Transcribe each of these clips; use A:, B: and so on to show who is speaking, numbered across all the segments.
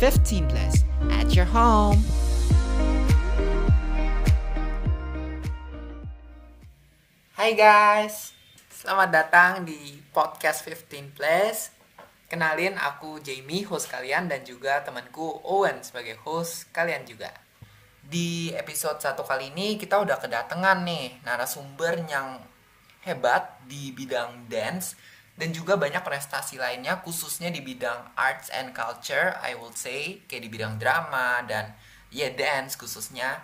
A: 15 plus at your home. Hai guys, selamat datang di podcast 15 plus. Kenalin aku Jamie, host kalian dan juga temanku Owen sebagai host kalian juga. Di episode satu kali ini kita udah kedatangan nih narasumber yang hebat di bidang dance dan juga banyak prestasi lainnya khususnya di bidang arts and culture I will say kayak di bidang drama dan ya yeah, dance khususnya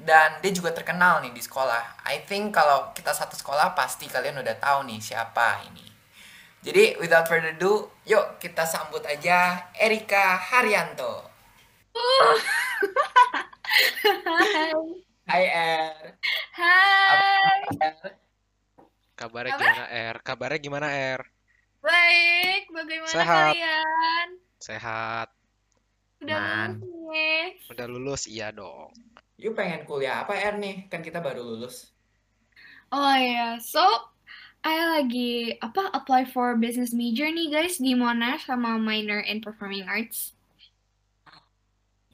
A: dan dia juga terkenal nih di sekolah. I think kalau kita satu sekolah pasti kalian udah tahu nih siapa ini. Jadi without further ado, yuk kita sambut aja Erika Haryanto.
B: Hai.
A: Hai Er.
B: Hai.
C: Kabarnya gimana Er? Kabarnya gimana Er?
B: Baik, bagaimana
C: Sehat.
B: kalian?
C: Sehat.
B: Udah
A: Man.
B: lulus nih.
C: Udah lulus? Iya dong.
A: Yuk pengen kuliah apa Er nih? Kan kita baru lulus.
B: Oh iya, so I lagi apa apply for business major nih guys di Monash sama minor in performing arts.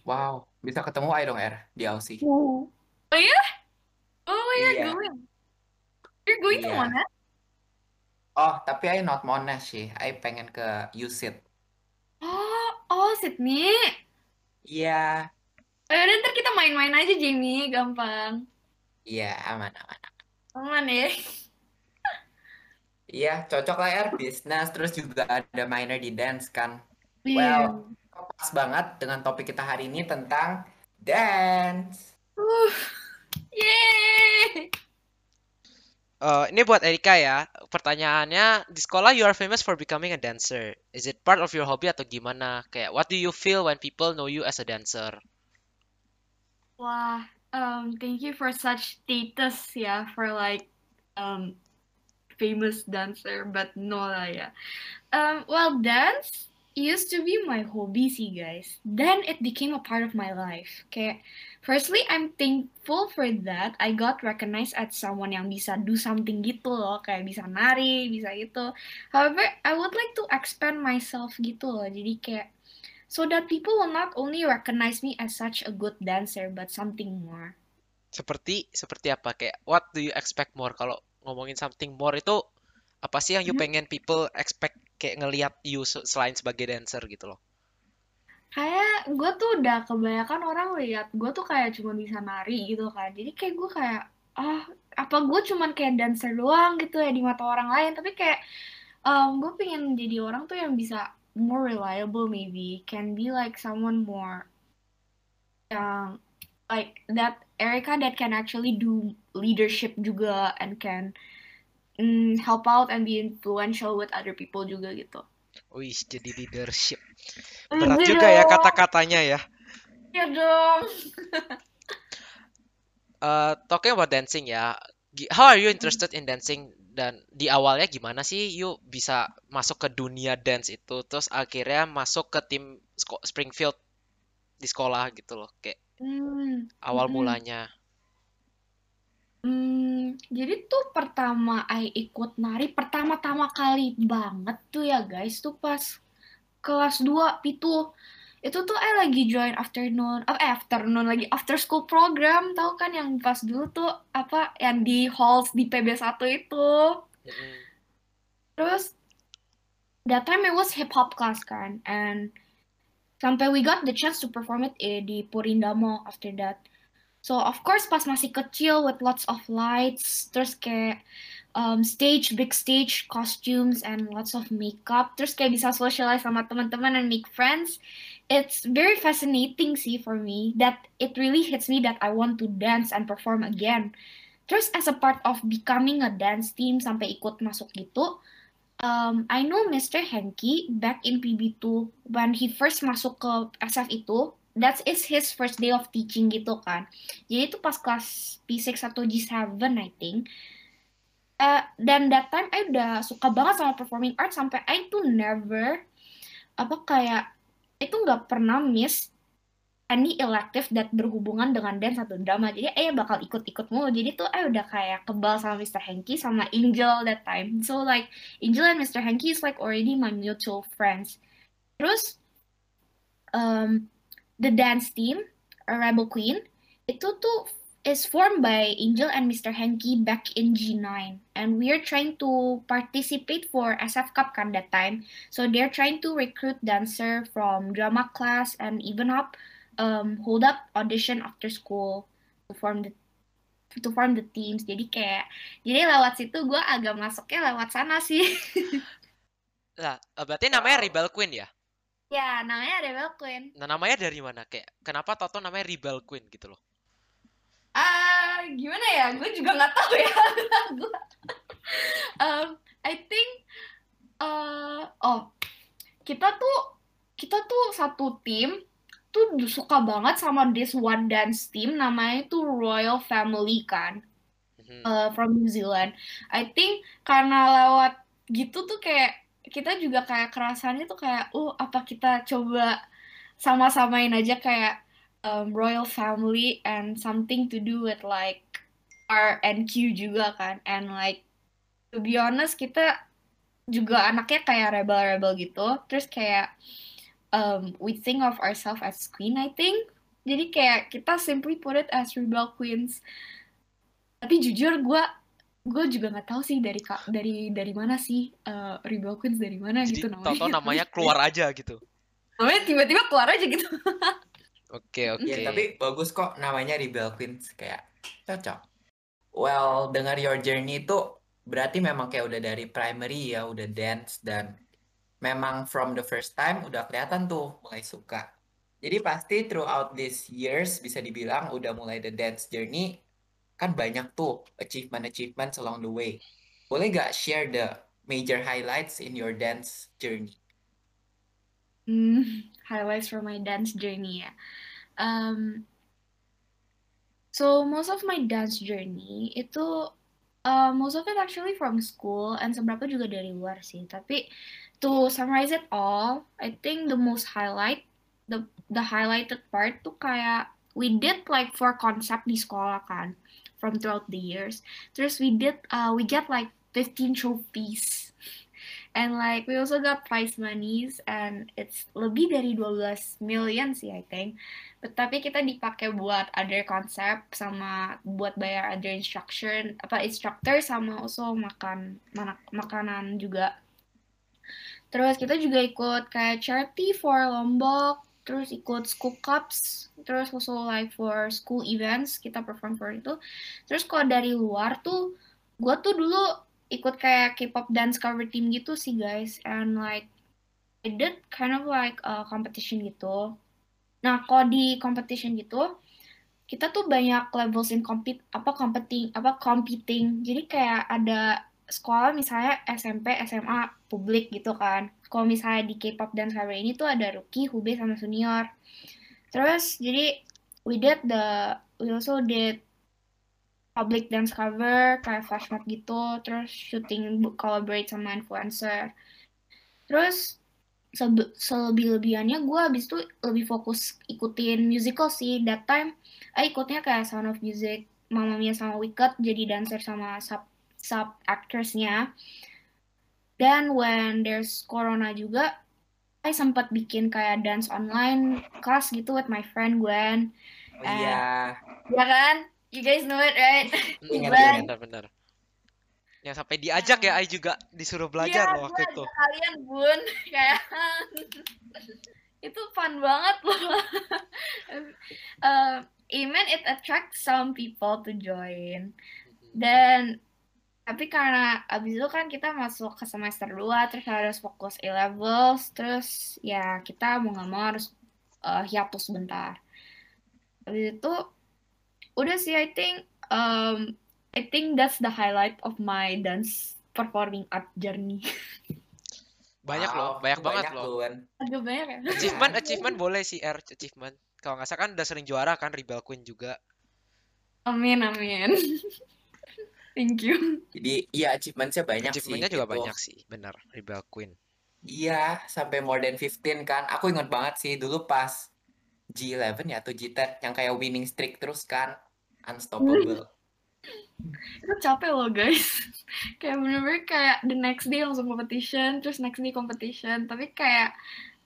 A: Wow, bisa ketemu ayo dong Er di Aussie.
B: Oh iya? Oh
A: Iya.
B: going. You're going to
A: Iya.
B: Monash?
A: Oh, tapi I not Monash sih. I pengen ke USIT.
B: Oh, oh Sydney.
A: Iya,
B: Oh, yaudah, ntar kita main-main aja Jamie, gampang.
A: iya aman aman.
B: Aman ya.
A: Iya, cocok lah Er, bisnis terus juga ada minor di dance kan.
B: Iya.
A: Well, pas banget dengan topik kita hari ini tentang dance.
B: Uh, yeay.
C: Eh, ini buat Erika ya. Pertanyaannya, di sekolah you are famous for becoming a dancer. Is it part of your hobby atau gimana? Kayak, what do you feel when people know you as a dancer?
B: Wah, um, thank you for such status ya, for like um famous dancer, but no lah ya. Um, well, dance used to be my hobby sih guys. Then it became a part of my life. Kayak, firstly, I'm thankful for that. I got recognized as someone yang bisa do something gitu loh, kayak bisa nari, bisa gitu. However, I would like to expand myself gitu loh. Jadi kayak so that people will not only recognize me as such a good dancer but something more.
C: Seperti, seperti apa? Kayak, what do you expect more? Kalau ngomongin something more itu, apa sih yang you
B: Mhm.
C: pengen people expect kayak ngelihat you se- selain sebagai dancer gitu loh?
B: Kayak gue tuh udah kebanyakan orang lihat gue tuh kayak cuma bisa nari gitu kan. Jadi kayak gue kayak ah apa gue cuman kayak dancer doang gitu ya di mata orang lain. Tapi kayak um, gue pengen jadi orang tuh yang bisa more reliable maybe, can be like someone more yang like that Erica that can actually do leadership juga and can mm, help out and be influential with other people juga gitu.
C: Wih, jadi leadership. Berat juga ya
B: Iya.
C: kata-katanya ya.
B: Iya dong.
C: Eh, talking about dancing ya, how are you interested in dancing dan di awalnya gimana sih you bisa masuk ke dunia dance itu terus akhirnya masuk ke tim Springfield di sekolah gitu loh kayak
B: Hmm,
C: awal
B: mm-mm.
C: mulanya.
B: Hmm, jadi tuh pertama I ikut nari pertama-tama kali banget tuh ya guys tuh pas kelas 2 itu itu tuh I lagi join afternoon eh afternoon lagi after school program tahu kan yang pas dulu tuh apa yang di halls di PB1 itu. Terus that time it was hip hop class kan and sampai we got the chance to perform it eh, di Purindamo after that so of course pas masih kecil with lots of lights terus kayak um, stage big stage costumes and lots of makeup terus kayak bisa socialize sama teman-teman and make friends it's very fascinating sih for me that it really hits me that I want to dance and perform again terus as a part of becoming a dance team sampai ikut masuk gitu um, I know Mr. Henky back in PB2 when he first masuk ke SF itu that is his first day of teaching gitu kan jadi itu pas kelas P6 atau G7 I think Eh, dan that time I udah suka banget sama performing arts sampai I tuh never apa kayak itu nggak pernah miss any elective that berhubungan dengan dance atau drama jadi eh bakal ikut-ikut mulu jadi tuh eh udah kayak kebal sama Mr. Henky sama Angel that time so like Angel and Mr. Henky is like already my mutual friends terus um, the dance team, a Rebel Queen, itu tuh is formed by Angel and Mr. Henky back in G9. And we're trying to participate for SF Cup kan that time. So they're trying to recruit dancer from drama class and even up um, hold up audition after school to form the to form the teams. Jadi kayak jadi lewat situ gue agak masuknya lewat sana sih.
C: Lah, berarti namanya Rebel Queen ya?
B: Ya namanya Rebel Queen.
C: Nah, namanya dari mana? Kayak kenapa Toto namanya Rebel Queen gitu loh?
B: Ah, gimana ya? Gue juga nggak tahu ya. Um, I think, uh, oh, kita tuh kita tuh satu tim tuh suka banget sama this one dance team namanya tuh Royal Family kan,
C: Mhm.
B: uh, from New Zealand. I think karena lewat gitu tuh kayak kita juga kayak kerasannya tuh kayak, oh apa kita coba sama-samain aja kayak um, royal family and something to do with like R and Q juga kan. And like to be honest kita juga anaknya kayak rebel-rebel gitu. Terus kayak um, we think of ourselves as queen I think. Jadi kayak kita simply put it as rebel queens. Tapi jujur gue gue juga nggak tahu sih dari ka- dari dari mana sih uh, rebel queens dari mana
C: Jadi
B: gitu namanya
C: Toto namanya keluar aja gitu.
B: namanya tiba-tiba keluar aja gitu
C: Oke, oke.
A: Ya, tapi bagus kok namanya Rebel Queens kayak cocok. Well, dengar your journey itu berarti memang kayak udah dari primary ya, udah dance dan memang from the first time udah kelihatan tuh mulai suka. Jadi pasti throughout these years bisa dibilang udah mulai the dance journey kan banyak tuh achievement-achievements along the way. Boleh gak share the major highlights in your dance journey?
B: Hmm, highlights from my dance journey ya. Um, so most of my dance journey itu uh, most of it actually from school and seberapa juga dari luar sih. Tapi to summarize it all, I think the most highlight the the highlighted part tuh kayak we did like four concept di sekolah kan from throughout the years. Terus we did uh, we get like 15 trophies. And like we also got prize monies and it's lebih dari 12 million sih I think. But, tapi kita dipakai buat other concept sama buat bayar other instruction apa instructor sama also makan mana- makanan juga. Terus kita juga ikut kayak charity for Lombok, terus ikut school cups, terus also like for school events kita perform for itu. Terus kalau dari luar tuh, gue tuh dulu ikut kayak K-pop dance cover team gitu sih guys, and like I did kind of like a competition gitu. Nah kalau di competition gitu, kita tuh banyak levels in compete apa competing apa competing. Jadi kayak ada sekolah misalnya SMP, SMA, publik gitu kan. Kalau misalnya di K-pop dance cover ini tuh ada rookie, hube sama senior. Terus jadi we did the we also did public dance cover kayak flash mob gitu, terus shooting collaborate sama influencer. Terus selebih-lebihannya gue abis itu lebih fokus ikutin musical sih. That time, I ikutnya kayak Sound of Music, Mamma Mia sama Wicked, jadi dancer sama sub sub actresnya. Dan when there's corona juga, I sempat bikin kayak dance online kelas gitu with my friend Gwen.
A: Oh iya,
B: Ya kan? You guys know it, right?
A: Ingat,
B: Gwen.
A: ingat.
C: Benar-benar. Yang sampai diajak ya, Ai juga disuruh belajar loh waktu itu.
B: kalian bun kayak itu fun banget loh. um, even it attracts some people to join. Dan tapi karena abis itu kan kita masuk ke semester 2 terus harus fokus A levels terus ya kita mau nggak mau harus uh, hiatus bentar. Abis itu udah sih I think um, I think that's the highlight of my dance performing art journey.
C: Banyak loh,
A: Wow,
C: banyak banget
A: banyak
C: loh.
A: Wan.
B: Agak banyak ya.
C: Achievement, achievement boleh sih, R achievement. Kalau nggak salah kan udah sering juara kan Rebel Queen juga.
B: Amin amin. Thank you.
A: Jadi iya achievementsnya banyak sih
C: Achievementnya juga
A: gitu.
C: banyak sih, bener. Rebel Queen.
A: Iya, sampai more than 15 kan. Aku ingat banget sih dulu pas G11 ya atau G10 yang kayak winning streak terus kan. Unstoppable.
B: Itu capek loh guys. kayak bener-bener kayak the next day langsung competition, terus next day competition. Tapi kayak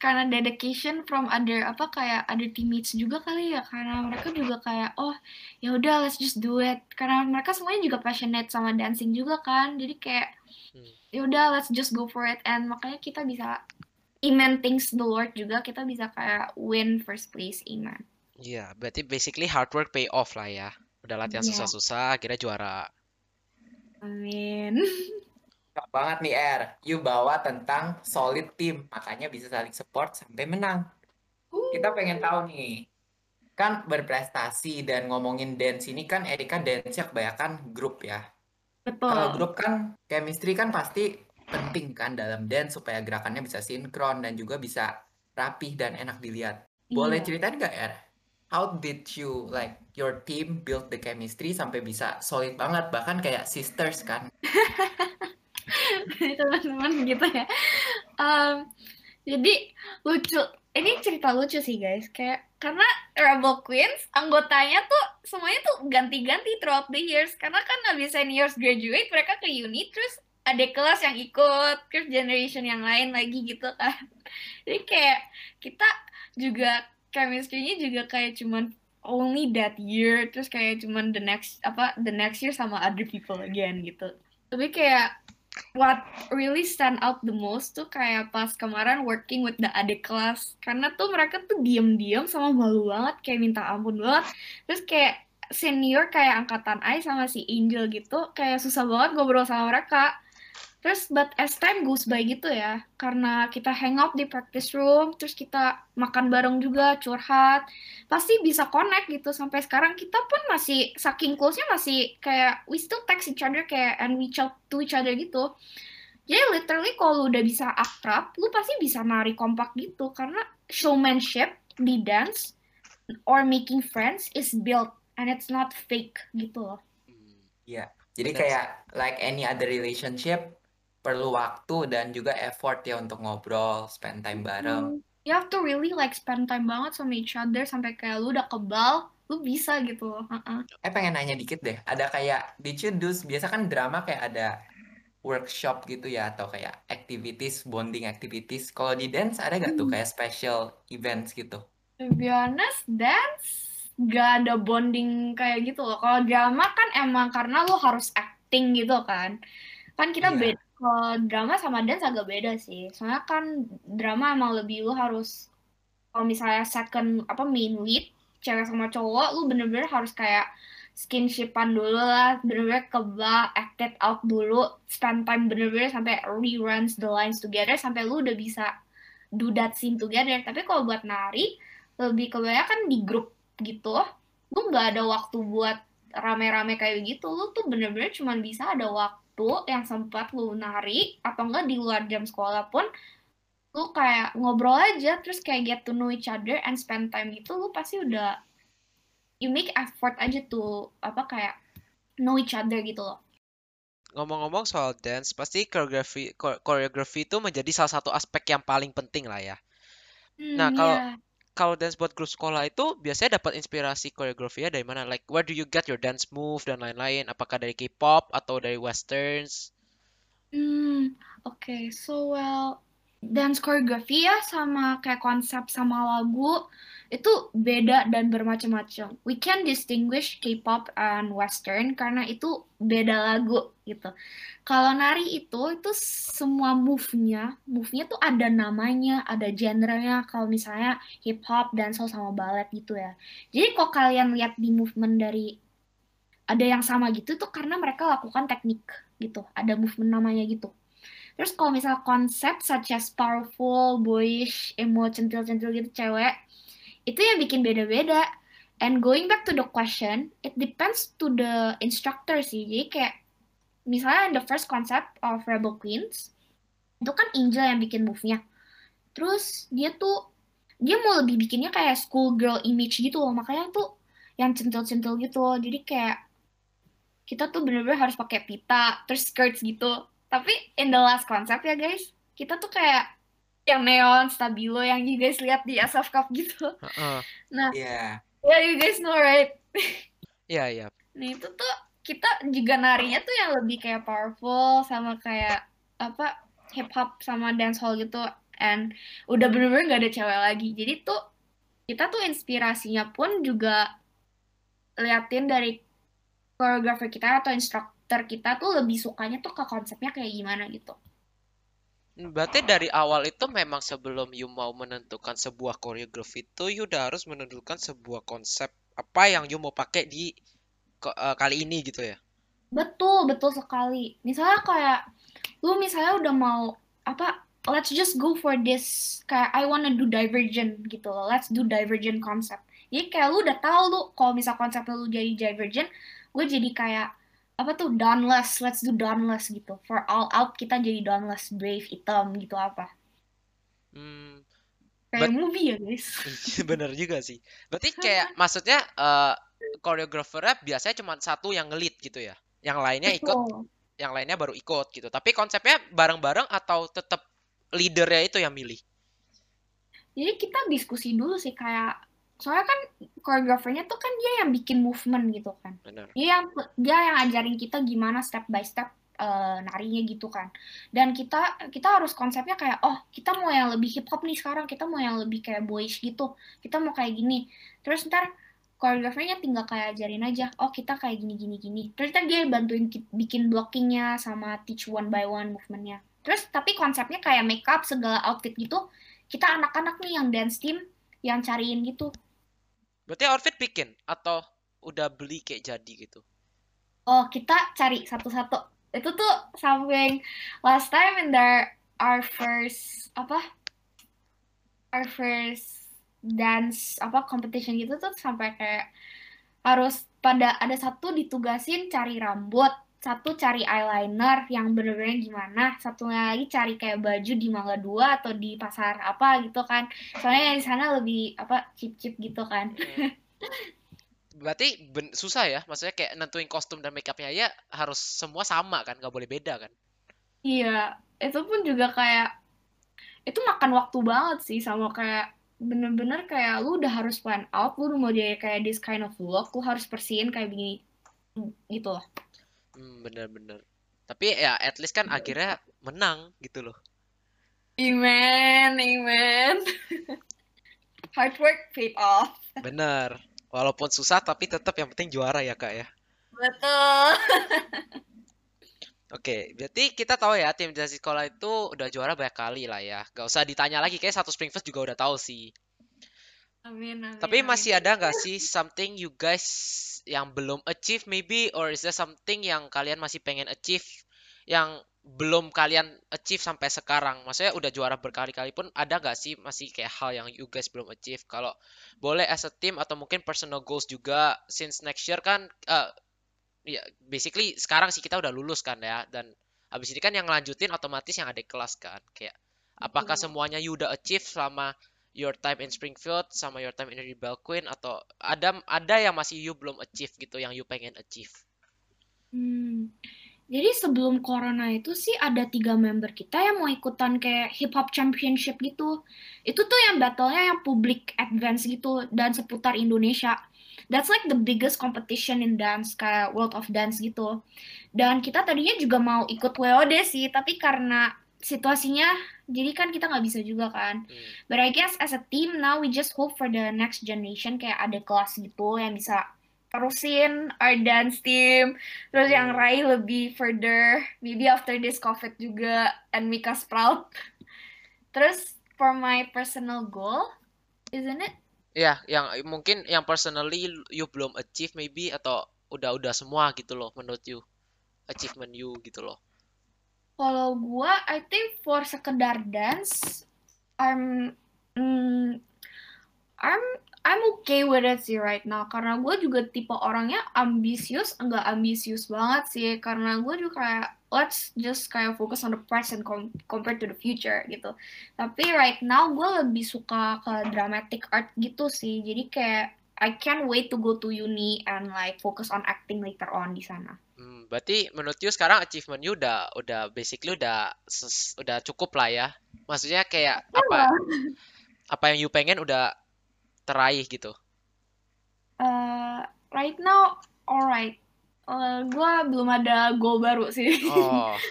B: karena dedication from other apa kayak other teammates juga kali ya karena mereka juga kayak oh ya udah let's just do it karena mereka semuanya juga passionate sama dancing juga kan jadi kayak
C: Hmm.
B: ya udah let's just go for it and makanya kita bisa Iman thanks the Lord juga kita bisa kayak win first place Iman
C: Iya, berarti basically hard work pay off lah ya. Udah latihan
B: Iya.
C: susah-susah, akhirnya juara.
B: amin
A: banget nih Er, you bawa tentang solid team, makanya bisa saling support sampai menang. Kita pengen tahu nih, kan berprestasi dan ngomongin dance ini kan Erika dance-nya kebanyakan grup ya.
B: betul
A: Kalau grup kan chemistry kan pasti penting kan dalam dance supaya gerakannya bisa sinkron dan juga bisa rapih dan enak dilihat. Boleh
B: Iya.
A: ceritain nggak Er? How did you like your team build the chemistry sampai bisa solid banget bahkan kayak sisters kan?
B: teman-teman gitu ya. Em, jadi lucu. Ini cerita lucu sih guys. Kayak karena Rebel Queens anggotanya tuh semuanya tuh ganti-ganti throughout the years. Karena kan habis seniors graduate mereka ke uni terus ada kelas yang ikut, terus generation yang lain lagi gitu kan. Jadi kayak kita juga chemistry-nya juga kayak cuman only that year terus kayak cuman the next apa the next year sama other people again gitu. Tapi kayak what really stand out the most tuh kayak pas kemarin working with the adik kelas. Karena tuh mereka tuh diem-diem sama malu banget kayak minta ampun banget. Terus kayak senior kayak angkatan I sama si Angel gitu kayak susah banget ngobrol sama mereka terus but as time goes by gitu ya karena kita hang out di practice room terus kita makan bareng juga curhat pasti bisa connect gitu sampai sekarang kita pun masih saking close-nya masih kayak we still text each other kayak and reach out to each other gitu jadi literally kalau udah bisa akrab lu pasti bisa nari kompak gitu karena showmanship di dance or making friends is built and it's not fake gitu loh
C: Hmm.
A: Iya. Jadi
C: Benar
A: kayak like any other relationship perlu waktu dan juga effort ya untuk ngobrol, spend time bareng.
B: Hmm, you have to really like spend time banget sama each other sampai kayak lu udah kebal lu bisa gitu Heeh.
A: Eh pengen nanya dikit deh, ada kayak you do biasa kan drama kayak ada workshop gitu ya atau kayak activities, bonding activities. Kalau di dance ada nggak tuh
B: Hmm.
A: kayak special events gitu?
B: To be honest, dance gak ada bonding kayak gitu loh. Kalau drama kan emang karena lu harus acting gitu kan. Kan kita
A: Iya.
B: beda. Kalau drama sama dance agak beda sih. Soalnya kan drama emang lebih lu harus kalau misalnya second apa main lead cewek sama cowok lu bener-bener harus kayak skinshipan dulu lah bener-bener kebal acted out dulu spend time bener-bener sampai reruns the lines together sampai lu udah bisa do that scene together. Tapi kalau buat nari lebih kebanyakan di grup gitu. Lu nggak ada waktu buat rame-rame kayak gitu. Lu tuh bener-bener cuman bisa ada waktu yang sempat lu nari atau enggak di luar jam sekolah pun lu kayak ngobrol aja terus kayak get to know each other and spend time gitu lu pasti udah you make effort aja tuh apa kayak know each other gitu loh
C: Ngomong-ngomong soal dance, pasti koreografi ko- koreografi itu menjadi salah satu aspek yang paling penting lah ya. Nah,
B: hmm
C: kalau
B: ya
C: kalau dance buat grup sekolah itu biasanya dapat inspirasi koreografinya dari mana? Like where do you get your dance move dan lain-lain? Apakah dari K-pop atau dari westerns?
B: Hmm, oke. So, well, dance choreography ya sama kayak konsep sama lagu itu beda dan bermacam-macam. We can distinguish K-pop and Western karena itu beda lagu gitu. Kalau nari itu itu semua move-nya, move-nya tuh ada namanya, ada genrenya. Kalau misalnya hip hop, dancehall sama ballet gitu ya. Jadi kalau kalian lihat di movement dari ada yang sama gitu tuh karena mereka lakukan teknik gitu. Ada movement namanya gitu. Terus kalau misal konsep such as powerful, boyish, emo, centil-centil gitu cewek, itu yang bikin beda-beda. And going back to the question, it depends to the instructor sih. Jadi kayak misalnya the first concept of Rebel Queens, itu kan Angel yang bikin move-nya. Terus dia tuh dia mau lebih bikinnya kayak schoolgirl image gitu loh. Makanya tuh yang centil-centil gitu loh. Jadi kayak kita tuh bener-bener harus pakai pita, terus skirts gitu. Tapi in the last concept ya guys, kita tuh kayak yang neon, stabilo yang you guys lihat di SF Cup gitu.
C: Heeh.
B: Nah,
A: Iya.
B: ya you guys know right?
C: Iya, iya.
B: Nah itu tuh kita juga narinya tuh yang lebih kayak powerful sama kayak apa hip hop sama dancehall gitu. and udah bener-bener gak ada cewek lagi jadi tuh kita tuh inspirasinya pun juga liatin dari koreografer kita atau instruktur kita tuh lebih sukanya tuh ke konsepnya kayak gimana gitu.
C: Berarti dari awal itu memang sebelum you mau menentukan sebuah koreografi itu you udah harus menentukan sebuah konsep apa yang you mau pakai di eh, kali ini gitu ya.
B: betul betul sekali. Misalnya kayak lu misalnya udah mau apa let's just go for this kayak I wanna do divergent gitu loh. Let's do divergent concept. Jadi kayak lu udah tahu lu kalau misal konsep lu jadi divergent gue jadi kayak apa tuh dauntless let's do dauntless gitu for all out kita jadi dauntless brave hitam gitu apa
C: Hmm,
B: kayak
C: but
B: movie ya guys
C: bener juga sih. Berarti kayak maksudnya eh koreografernya biasanya cuma satu yang ngelit gitu ya. Yang lainnya ikut,
B: betul
C: yang lainnya baru ikut gitu. Tapi konsepnya bareng-bareng atau tetap leadernya itu yang milih?
B: jadi kita diskusi dulu sih kayak soalnya kan koreografernya tuh kan dia yang bikin movement gitu kan.
C: Bener.
B: dia yang dia yang ajarin kita gimana step by step eh, narinya gitu kan. Dan kita kita harus konsepnya kayak oh kita mau yang lebih hip hop nih sekarang kita mau yang lebih kayak boyish gitu. Kita mau kayak gini. Terus ntar koreografernya tinggal kayak ajarin aja oh kita kayak gini gini gini. Terus ntar dia bantuin ki- bikin blockingnya sama teach one by one movementnya. Terus tapi konsepnya kayak makeup segala outfit gitu kita anak-anak nih yang dance team yang cariin gitu
C: Berarti outfit bikin atau udah beli kayak jadi gitu?
B: Oh, kita cari satu-satu. Itu tuh something last time in the our first apa? Our first dance apa competition gitu tuh sampai kayak harus pada ada satu ditugasin cari rambut, satu cari eyeliner yang bener-bener gimana, satunya lagi cari kayak baju di Mangga Dua atau di pasar apa gitu kan. Soalnya yang di sana lebih apa cheap-cheap gitu kan.
C: Hmm. Berarti ben- susah ya, maksudnya kayak nentuin kostum dan makeupnya ya harus semua sama kan, nggak boleh beda kan?
B: Iya, itu pun juga kayak itu makan waktu banget sih sama kayak bener-bener kayak lu udah harus plan out, lu udah mau jadi kayak this kind of look, lu harus bersihin kayak begini gitu loh.
C: Hmm, bener-bener. Tapi ya at least kan akhirnya menang gitu loh.
B: Amen, amen. Hard work paid off.
C: Bener. Walaupun susah tapi tetap yang penting juara ya kak ya.
B: Betul.
C: Oke, berarti kita tahu ya tim dari sekolah itu udah juara banyak kali lah ya. Gak usah ditanya lagi, kayak satu Springfest juga udah tahu sih.
B: Amin, amin,
C: Tapi
B: amin.
C: masih ada nggak sih something you guys yang belum achieve maybe or is there something yang kalian masih pengen achieve yang belum kalian achieve sampai sekarang? Maksudnya udah juara berkali-kali pun ada nggak sih masih kayak hal yang you guys belum achieve? Kalau boleh as a team atau mungkin personal goals juga since next year kan eh, ya basically sekarang sih kita udah lulus kan ya dan habis ini kan yang lanjutin otomatis yang adik kelas kan kayak apakah semuanya you udah achieve selama your time in Springfield sama your time in Rebel Queen atau ada ada yang masih you belum achieve gitu yang you pengen achieve
B: Hmm. Jadi sebelum corona itu sih ada tiga member kita yang mau ikutan kayak hip hop championship gitu. Itu tuh yang battle-nya yang public advance gitu dan seputar Indonesia. That's like the biggest competition in dance kayak World of Dance gitu. Dan kita tadinya juga mau ikut WOD sih, tapi karena situasinya jadi kan kita nggak bisa juga kan.
C: Hmm.
B: But I guess as a team now we just hope for the next generation kayak ada kelas gitu yang bisa terusin our dance team terus yang
C: Hmm.
B: Rai lebih further maybe after this COVID juga and make us proud terus for my personal goal isn't it
C: ya yang mungkin yang personally you belum achieve maybe atau udah-udah semua gitu loh menurut you achievement you gitu loh
B: kalau gua I think for sekedar dance I'm mm, I'm I'm okay with it sih right now. Karena gue juga tipe orangnya ambisius enggak ambisius banget sih. Karena gue juga kayak let's just kayak focus on the present com- compared to the future gitu. Tapi right now gue lebih suka ke dramatic art gitu sih. Jadi kayak I can't wait to go to uni and like focus on acting later on di sana.
C: Hmm, berarti menurut you sekarang achievement you udah udah basically udah ses- udah cukup lah ya? Maksudnya kayak apa apa yang you pengen udah teraih gitu?
B: Uh, right now, alright. Uh, gue belum ada goal baru sih.
C: oh.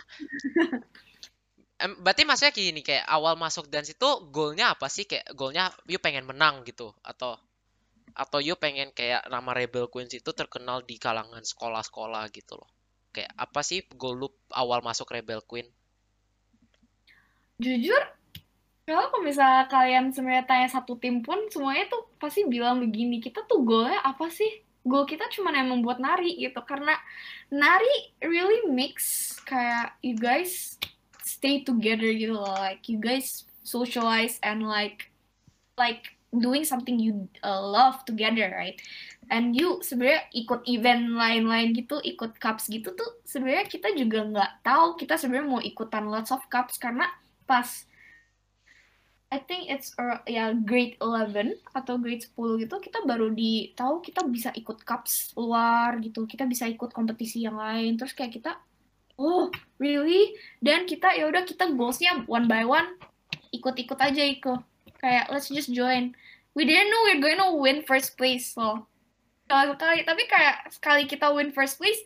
C: Berarti maksudnya gini kayak awal masuk dance itu goalnya apa sih? Kayak goalnya you pengen menang gitu atau atau you pengen kayak nama Rebel Queens itu terkenal di kalangan sekolah-sekolah gitu loh kayak apa sih goal lu awal masuk Rebel Queen
B: Jujur, kalau misalnya kalian sebenarnya tanya satu tim pun, semuanya tuh pasti bilang begini, kita tuh goalnya apa sih? Goal kita cuma yang membuat nari gitu, karena nari really mix kayak you guys stay together gitu loh, like you guys socialize and like like doing something you uh, love together, right? And you sebenarnya ikut event lain-lain gitu, ikut cups gitu tuh sebenarnya kita juga nggak tahu. Kita sebenarnya mau ikutan lots of cups karena pas I think it's uh, ya grade 11 atau grade 10 gitu kita baru di tahu kita bisa ikut cups luar gitu. Kita bisa ikut kompetisi yang lain. Terus kayak kita oh really? Dan kita ya udah kita goalsnya one by one ikut-ikut aja ikut kayak let's just join we didn't know we're going to win first place loh sekali tapi kayak sekali kita win first place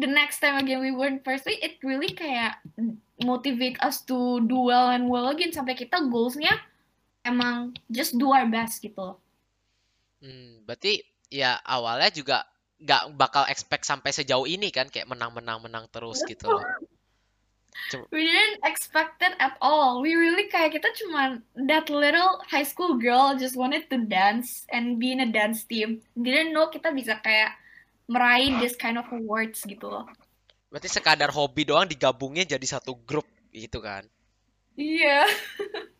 B: the next time again we win first place it really kayak motivate us to do well and well again sampai kita goalsnya emang just do our best gitu.
C: Hmm, berarti ya awalnya juga nggak bakal expect sampai sejauh ini kan kayak menang-menang-menang terus gitu loh. Cuma,
B: We didn't expect it at all. We really kayak kita cuma that little high school girl just wanted to dance and be in a dance team. Didn't know kita bisa kayak meraih this kind of awards gitu loh.
C: berarti sekadar hobi doang digabungnya jadi satu grup gitu kan.
B: Iya.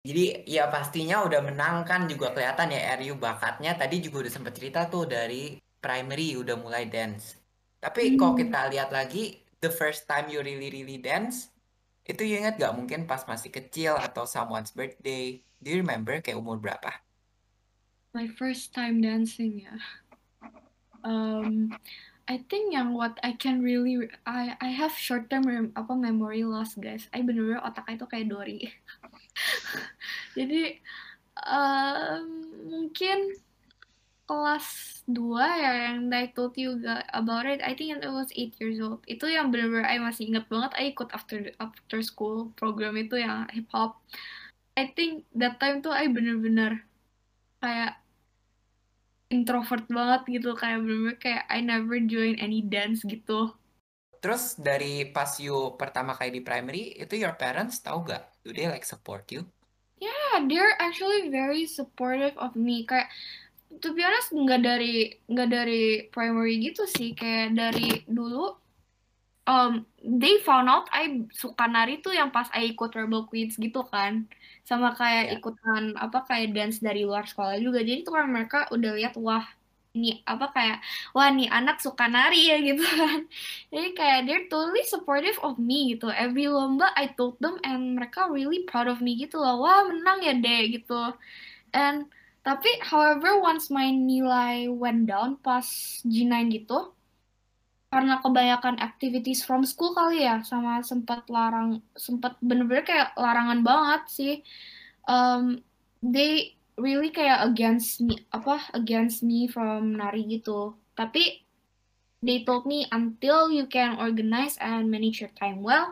A: Jadi ya pastinya udah menang kan juga kelihatan ya RU bakatnya tadi juga udah sempet cerita tuh dari primary udah mulai dance. Tapi kalau
B: Hmm.
A: kita lihat lagi the first time you really really dance itu you ingat gak mungkin pas masih kecil atau someone's birthday. Do you remember kayak umur berapa?
B: My first time dancing ya. Um, I think yang what I can really I I have short term rem- apa memory loss guys. I bener-bener otaknya itu kayak Dory. Jadi um, mungkin kelas 2 ya yang I told you about it. I think it was 8 years old. Itu yang bener-bener I masih inget banget. I ikut after after school program itu yang hip hop. I think that time tuh I bener-bener kayak introvert banget gitu kayak bener-bener kayak I never join any dance gitu.
A: Terus dari pas you pertama kali di primary itu your parents tahu gak? Do they like support you?
B: Yeah, they're actually very supportive of me. Kayak to be honest nggak dari nggak dari primary gitu sih. Kayak dari dulu um, they found out I suka nari tuh yang pas I ikut Rebel Queens gitu kan. Sama kayak
A: Ya.
B: ikutan apa kayak dance dari luar sekolah juga. Jadi tuh kan mereka udah lihat wah ini apa kayak wah nih anak suka nari ya gitu kan. Jadi kayak they're totally supportive of me gitu. Every lomba I told them and mereka really proud of me gitu loh. Wah menang ya deh gitu. And tapi however once my nilai went down pas G9 gitu karena kebanyakan activities from school kali ya sama sempat larang sempat bener-bener kayak larangan banget sih. Um, they really kayak against me apa against me from nari gitu. Tapi they told me until you can organize and manage your time well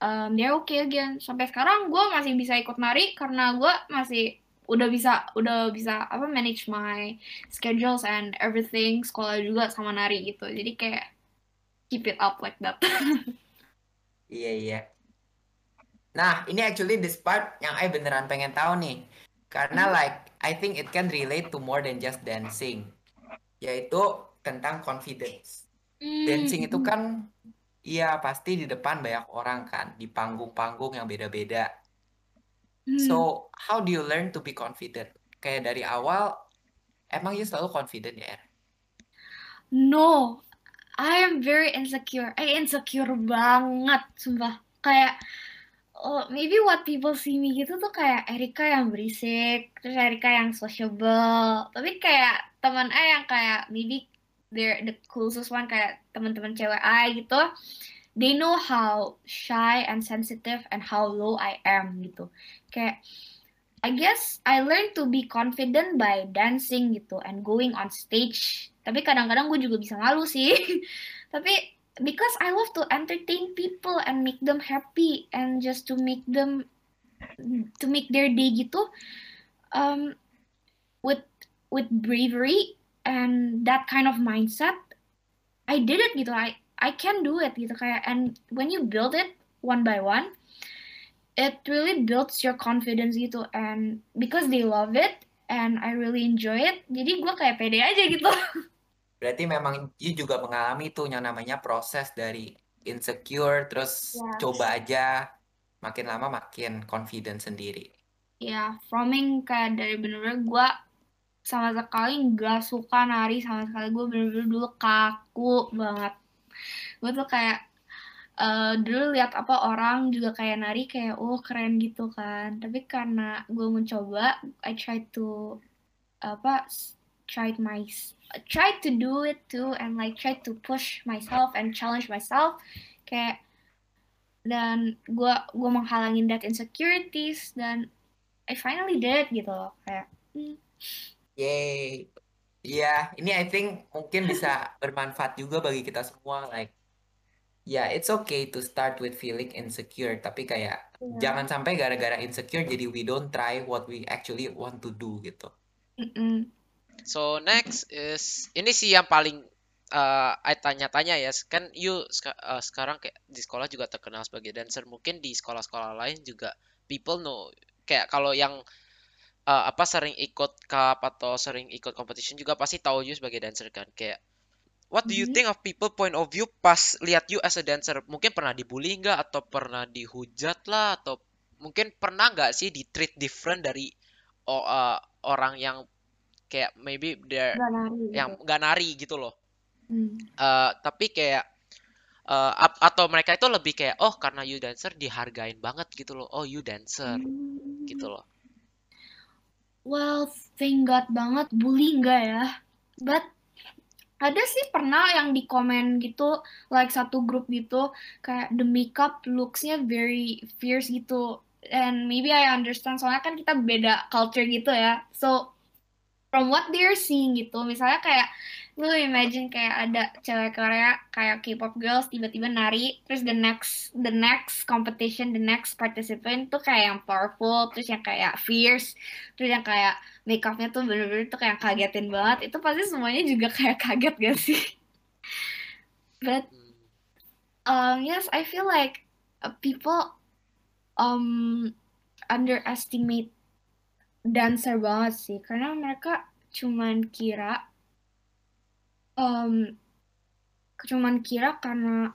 B: um, they're okay again. Sampai sekarang gue masih bisa ikut nari karena gue masih udah bisa udah bisa apa manage my schedules and everything sekolah juga sama nari gitu jadi kayak keep it up like that
A: Iya, iya. Nah, ini actually this part yang I beneran pengen tahu nih. Karena like, I think it can relate to more than just dancing. Yaitu tentang confidence. Dancing itu kan, iya pasti di depan banyak orang kan. Di panggung-panggung yang beda-beda.
B: Hmm.
A: So, how do you learn to be confident? Kayak dari awal, emang you selalu confident ya, Er?
B: No, I am very insecure. I insecure banget, sumpah. Kayak, oh, maybe what people see me gitu tuh kayak Erika yang berisik, terus Erika yang sociable. Tapi kayak teman A yang kayak maybe they're the closest one kayak teman-teman cewek A gitu. They know how shy and sensitive and how low I am gitu. Kayak I guess I learned to be confident by dancing gitu and going on stage. Tapi kadang-kadang gue juga bisa malu sih. Tapi because I love to entertain people and make them happy and just to make them to make their day gitu um with with bravery and that kind of mindset I did it gitu I I can do it gitu kayak and when you build it one by one it really builds your confidence gitu and because they love it and I really enjoy it jadi gue kayak pede aja gitu
A: Berarti memang you juga mengalami tuh yang namanya proses dari insecure, terus
B: Yes.
A: coba aja, makin lama makin confident sendiri.
B: ya froming kayak dari bener-bener gue sama sekali nggak suka nari sama sekali gue bener-bener dulu kaku banget gue tuh kayak eh, dulu lihat apa orang juga kayak nari kayak oh keren gitu kan tapi karena gue mencoba I try to apa tried my tried to do it too and like try to push myself and challenge myself kayak dan gue gue menghalangin that insecurities dan I finally did it gitu loh kayak hmm,
A: Yay. Iya, ini I think mungkin bisa bermanfaat juga bagi kita semua. Like, ya it's okay to start with feeling insecure, tapi kayak
B: Iya.
A: jangan sampai gara-gara insecure jadi we don't try what we actually want to do gitu.
B: mm-mm.
C: So next is ini sih yang paling eh I tanya-tanya ya. Kan you eh, sekarang kayak di sekolah juga terkenal sebagai dancer. Mungkin di sekolah-sekolah lain juga people know kayak kalau yang eh, apa sering ikut cup atau sering ikut competition juga pasti tahu you sebagai dancer kan. Kayak what do you
B: Mhm.
C: think of people point of view pas lihat you as a dancer? Mungkin pernah dibully nggak atau pernah dihujat lah atau mungkin pernah nggak sih di treat different dari o- eh, orang yang kayak maybe
B: Nggak nari
C: yang
B: gitu
C: nggak nari gitu loh.
B: Hmm.
C: Eh, tapi kayak ap- atau mereka itu lebih kayak oh karena you dancer dihargain banget gitu loh. Oh you dancer
B: Hmm.
C: gitu loh.
B: Well, thank God banget bully enggak ya. But ada sih pernah yang di komen gitu, like satu grup gitu, kayak the makeup looks-nya very fierce gitu. And maybe I understand, soalnya kan kita beda culture gitu ya. So, from what they're seeing gitu, misalnya kayak lu imagine kayak ada cewek Korea kayak K-pop girls tiba-tiba nari, terus the next the next competition, the next participant tuh kayak yang powerful, terus yang kayak fierce, terus yang kayak makeupnya tuh bener-bener tuh kayak kagetin banget, itu pasti semuanya juga kayak kaget gak sih? But um, yes, I feel like uh, people um underestimate dancer banget sih, karena mereka cuman kira um, cuman kira karena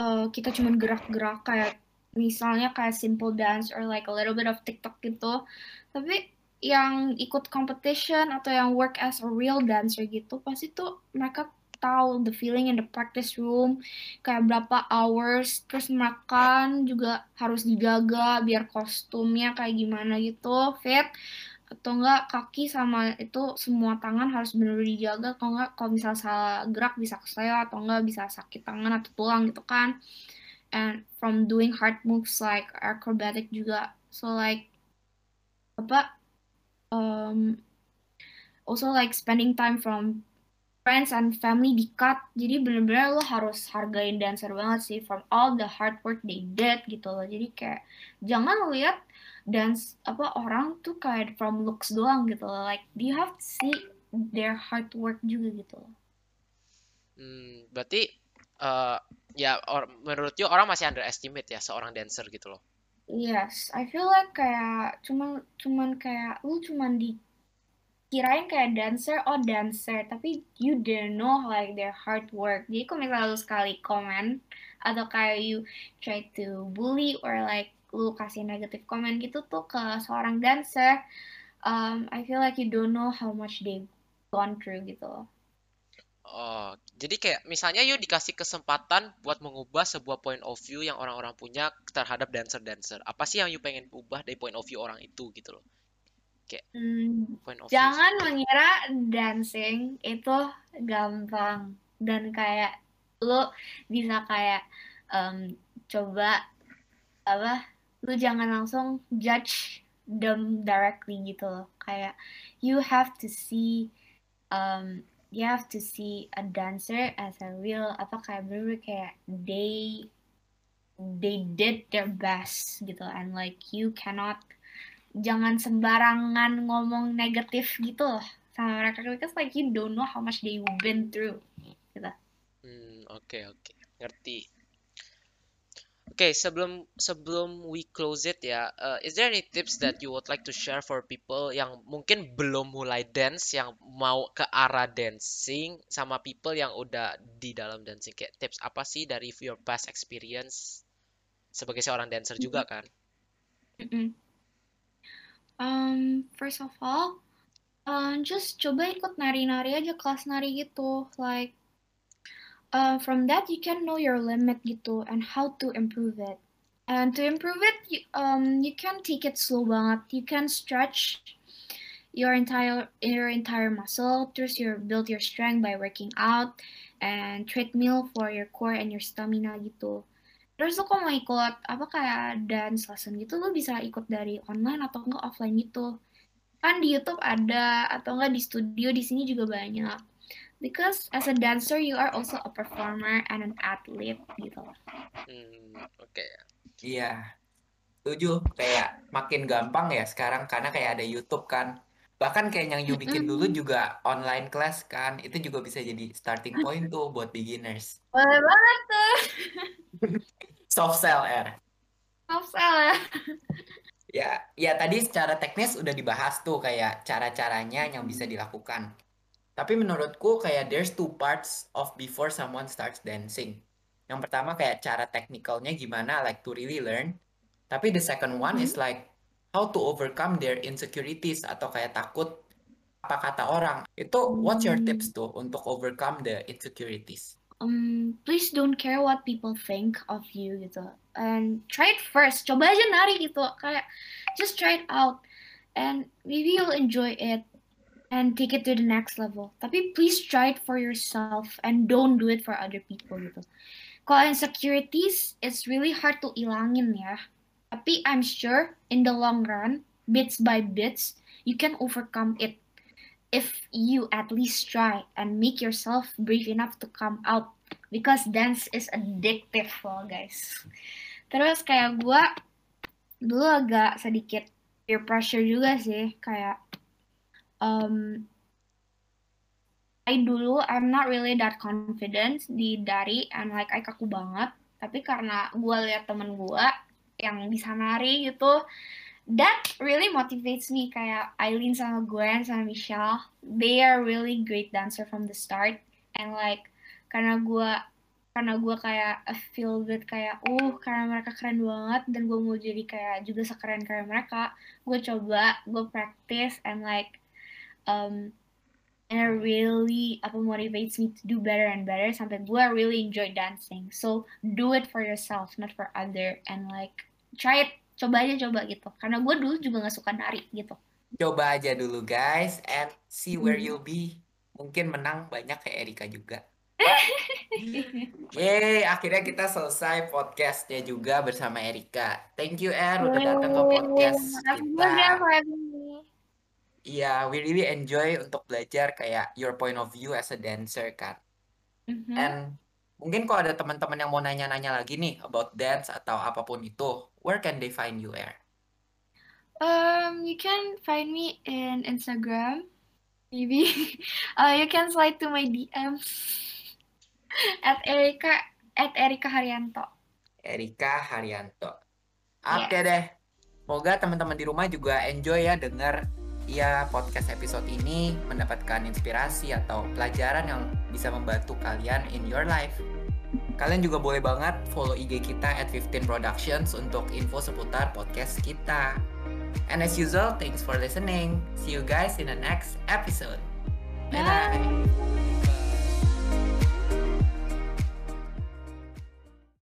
B: uh, kita cuman gerak-gerak kayak misalnya kayak simple dance or like a little bit of TikTok gitu. Tapi yang ikut competition atau yang work as a real dancer gitu pasti tuh mereka tahu the feeling in the practice room. Kayak berapa hours terus makan juga harus dijaga biar kostumnya kayak gimana gitu. Fit atau enggak kaki sama itu semua tangan harus benar-benar dijaga. Kalau enggak kalau misal salah gerak bisa kesleo atau enggak bisa sakit tangan atau tulang gitu kan. And from doing hard moves like acrobatic juga. So like apa um, also like spending time from friends and family di cut. Jadi bener-bener lo harus hargain dancer banget sih from all the hard work they did gitu loh. Jadi kayak jangan lihat dance apa orang tuh kayak from looks doang gitu loh. Like you have to see their hard work juga gitu loh.
C: Hmm, berarti eh, ya or- menurut you orang masih underestimate ya seorang dancer gitu loh.
B: yes I feel like kayak cuman cuman kayak lu cuman dikirain kayak dancer oh dancer tapi you didn't know like their hard work jadi kalau misalnya lu sekali komen atau kayak you try to bully or like lu kasih negative comment gitu tuh ke seorang dancer um, I feel like you don't know how much they gone through gitu loh
C: Oh, jadi kayak misalnya you dikasih kesempatan buat mengubah sebuah point of view yang orang-orang punya terhadap dancer-dancer. Apa sih yang you pengen ubah dari point of view orang itu gitu loh? Kayak
B: Hmm,
C: point of view.
B: Jangan mengira dancing itu gampang dan kayak lu bisa kayak em, coba apa lu jangan langsung judge them directly gitu loh kayak you have to see um, you have to see a dancer as a real apa kayak bener kayak they they did their best gitu and like you cannot jangan sembarangan ngomong negatif gitu loh sama mereka because like you don't know how much they've been through gitu.
C: Hmm, oke oke. Ngerti. Oke, sebelum sebelum we close it ya, uh, is there any tips that you would like to share for people yang mungkin belum mulai dance, yang mau ke arah dancing, sama people yang udah di dalam dancing? Kayak tips apa sih dari your past experience sebagai seorang dancer juga kan?
B: Mm-mm. Um, first of all, um, just coba ikut nari-nari aja kelas nari gitu. Like, uh, from that you can know your limit gitu and how to improve it. And to improve it, you, um, you can take it slow banget. You can stretch your entire your entire muscle. Terus your build your strength by working out and treadmill for your core and your stamina gitu. Terus lo kalau mau ikut apa kayak dance lesson gitu, lo bisa ikut dari online atau enggak offline gitu. Kan di YouTube ada atau enggak di studio di sini juga banyak. Because as a dancer you are also a performer and an athlete gitu.
C: Hmm, oke.
A: Iya, setuju. Kayak makin gampang ya sekarang karena kayak ada YouTube kan. Bahkan kayak yang you bikin dulu juga online class kan. Itu juga bisa jadi starting point tuh buat beginners.
B: Boleh banget tuh.
A: Soft sell, R.
B: Soft sell ya.
A: Ya, ya tadi secara teknis udah dibahas tuh kayak cara-caranya yang bisa dilakukan. Tapi menurutku kayak there's two parts of before someone starts dancing. Yang pertama kayak cara teknikalnya gimana like to really learn. Tapi the second one is like how to overcome their insecurities atau kayak takut apa kata orang. Itu what's your tips tuh untuk overcome the insecurities?
B: Um, please don't care what people think of you gitu. And try it first. Coba aja nari gitu. Kayak just try it out. And maybe you'll enjoy it and take it to the next level. Tapi please try it for yourself and don't do it for other people gitu. Kalau insecurities it's really hard to ilangin ya. Tapi I'm sure in the long run bits by bits you can overcome it if you at least try and make yourself brave enough to come out because dance is addictive loh guys. Terus kayak gue dulu agak sedikit peer pressure juga sih kayak um, I dulu I'm not really that confident di dari and like I kaku banget. Tapi karena gue lihat temen gue yang bisa nari gitu that really motivates me kayak Eileen sama Gwen sama Michelle they are really great dancer from the start. And like karena gue karena gue kayak feel good kayak uh karena mereka keren banget. Dan gue mau jadi kayak juga sekeren kayak mereka. Gue coba gue practice and like um and it really apa motivates me to do better and better sampai gue really enjoy dancing. So do it for yourself not for other. And like try it coba aja coba gitu karena gue dulu juga nggak suka nari gitu
A: Coba aja dulu guys and see where
B: Hmm.
A: you'll be. Mungkin menang banyak kayak Erika juga. Yeay, akhirnya kita selesai podcastnya juga bersama Erika. Thank you, Er, udah datang ke podcast kita. Iya, we really enjoy untuk belajar kayak your point of view as a dancer kan.
B: Mhm.
A: And mungkin kalau ada teman-teman yang mau nanya-nanya lagi nih about dance atau apa pun itu, where can they find you, Er?
B: Um, you can find me in Instagram. Maybe uh, you can slide to my DMs at Erika at Erika Haryanto.
A: Erika Haryanto. Oke deh. Semoga teman-teman di rumah juga enjoy ya denger ya podcast episode ini mendapatkan inspirasi atau pelajaran yang bisa membantu kalian in your life. Kalian juga boleh banget follow IG kita at 15 Productions untuk info seputar podcast kita. And as usual, thanks for listening. See you guys in the next episode. Bye bye.
B: Bye.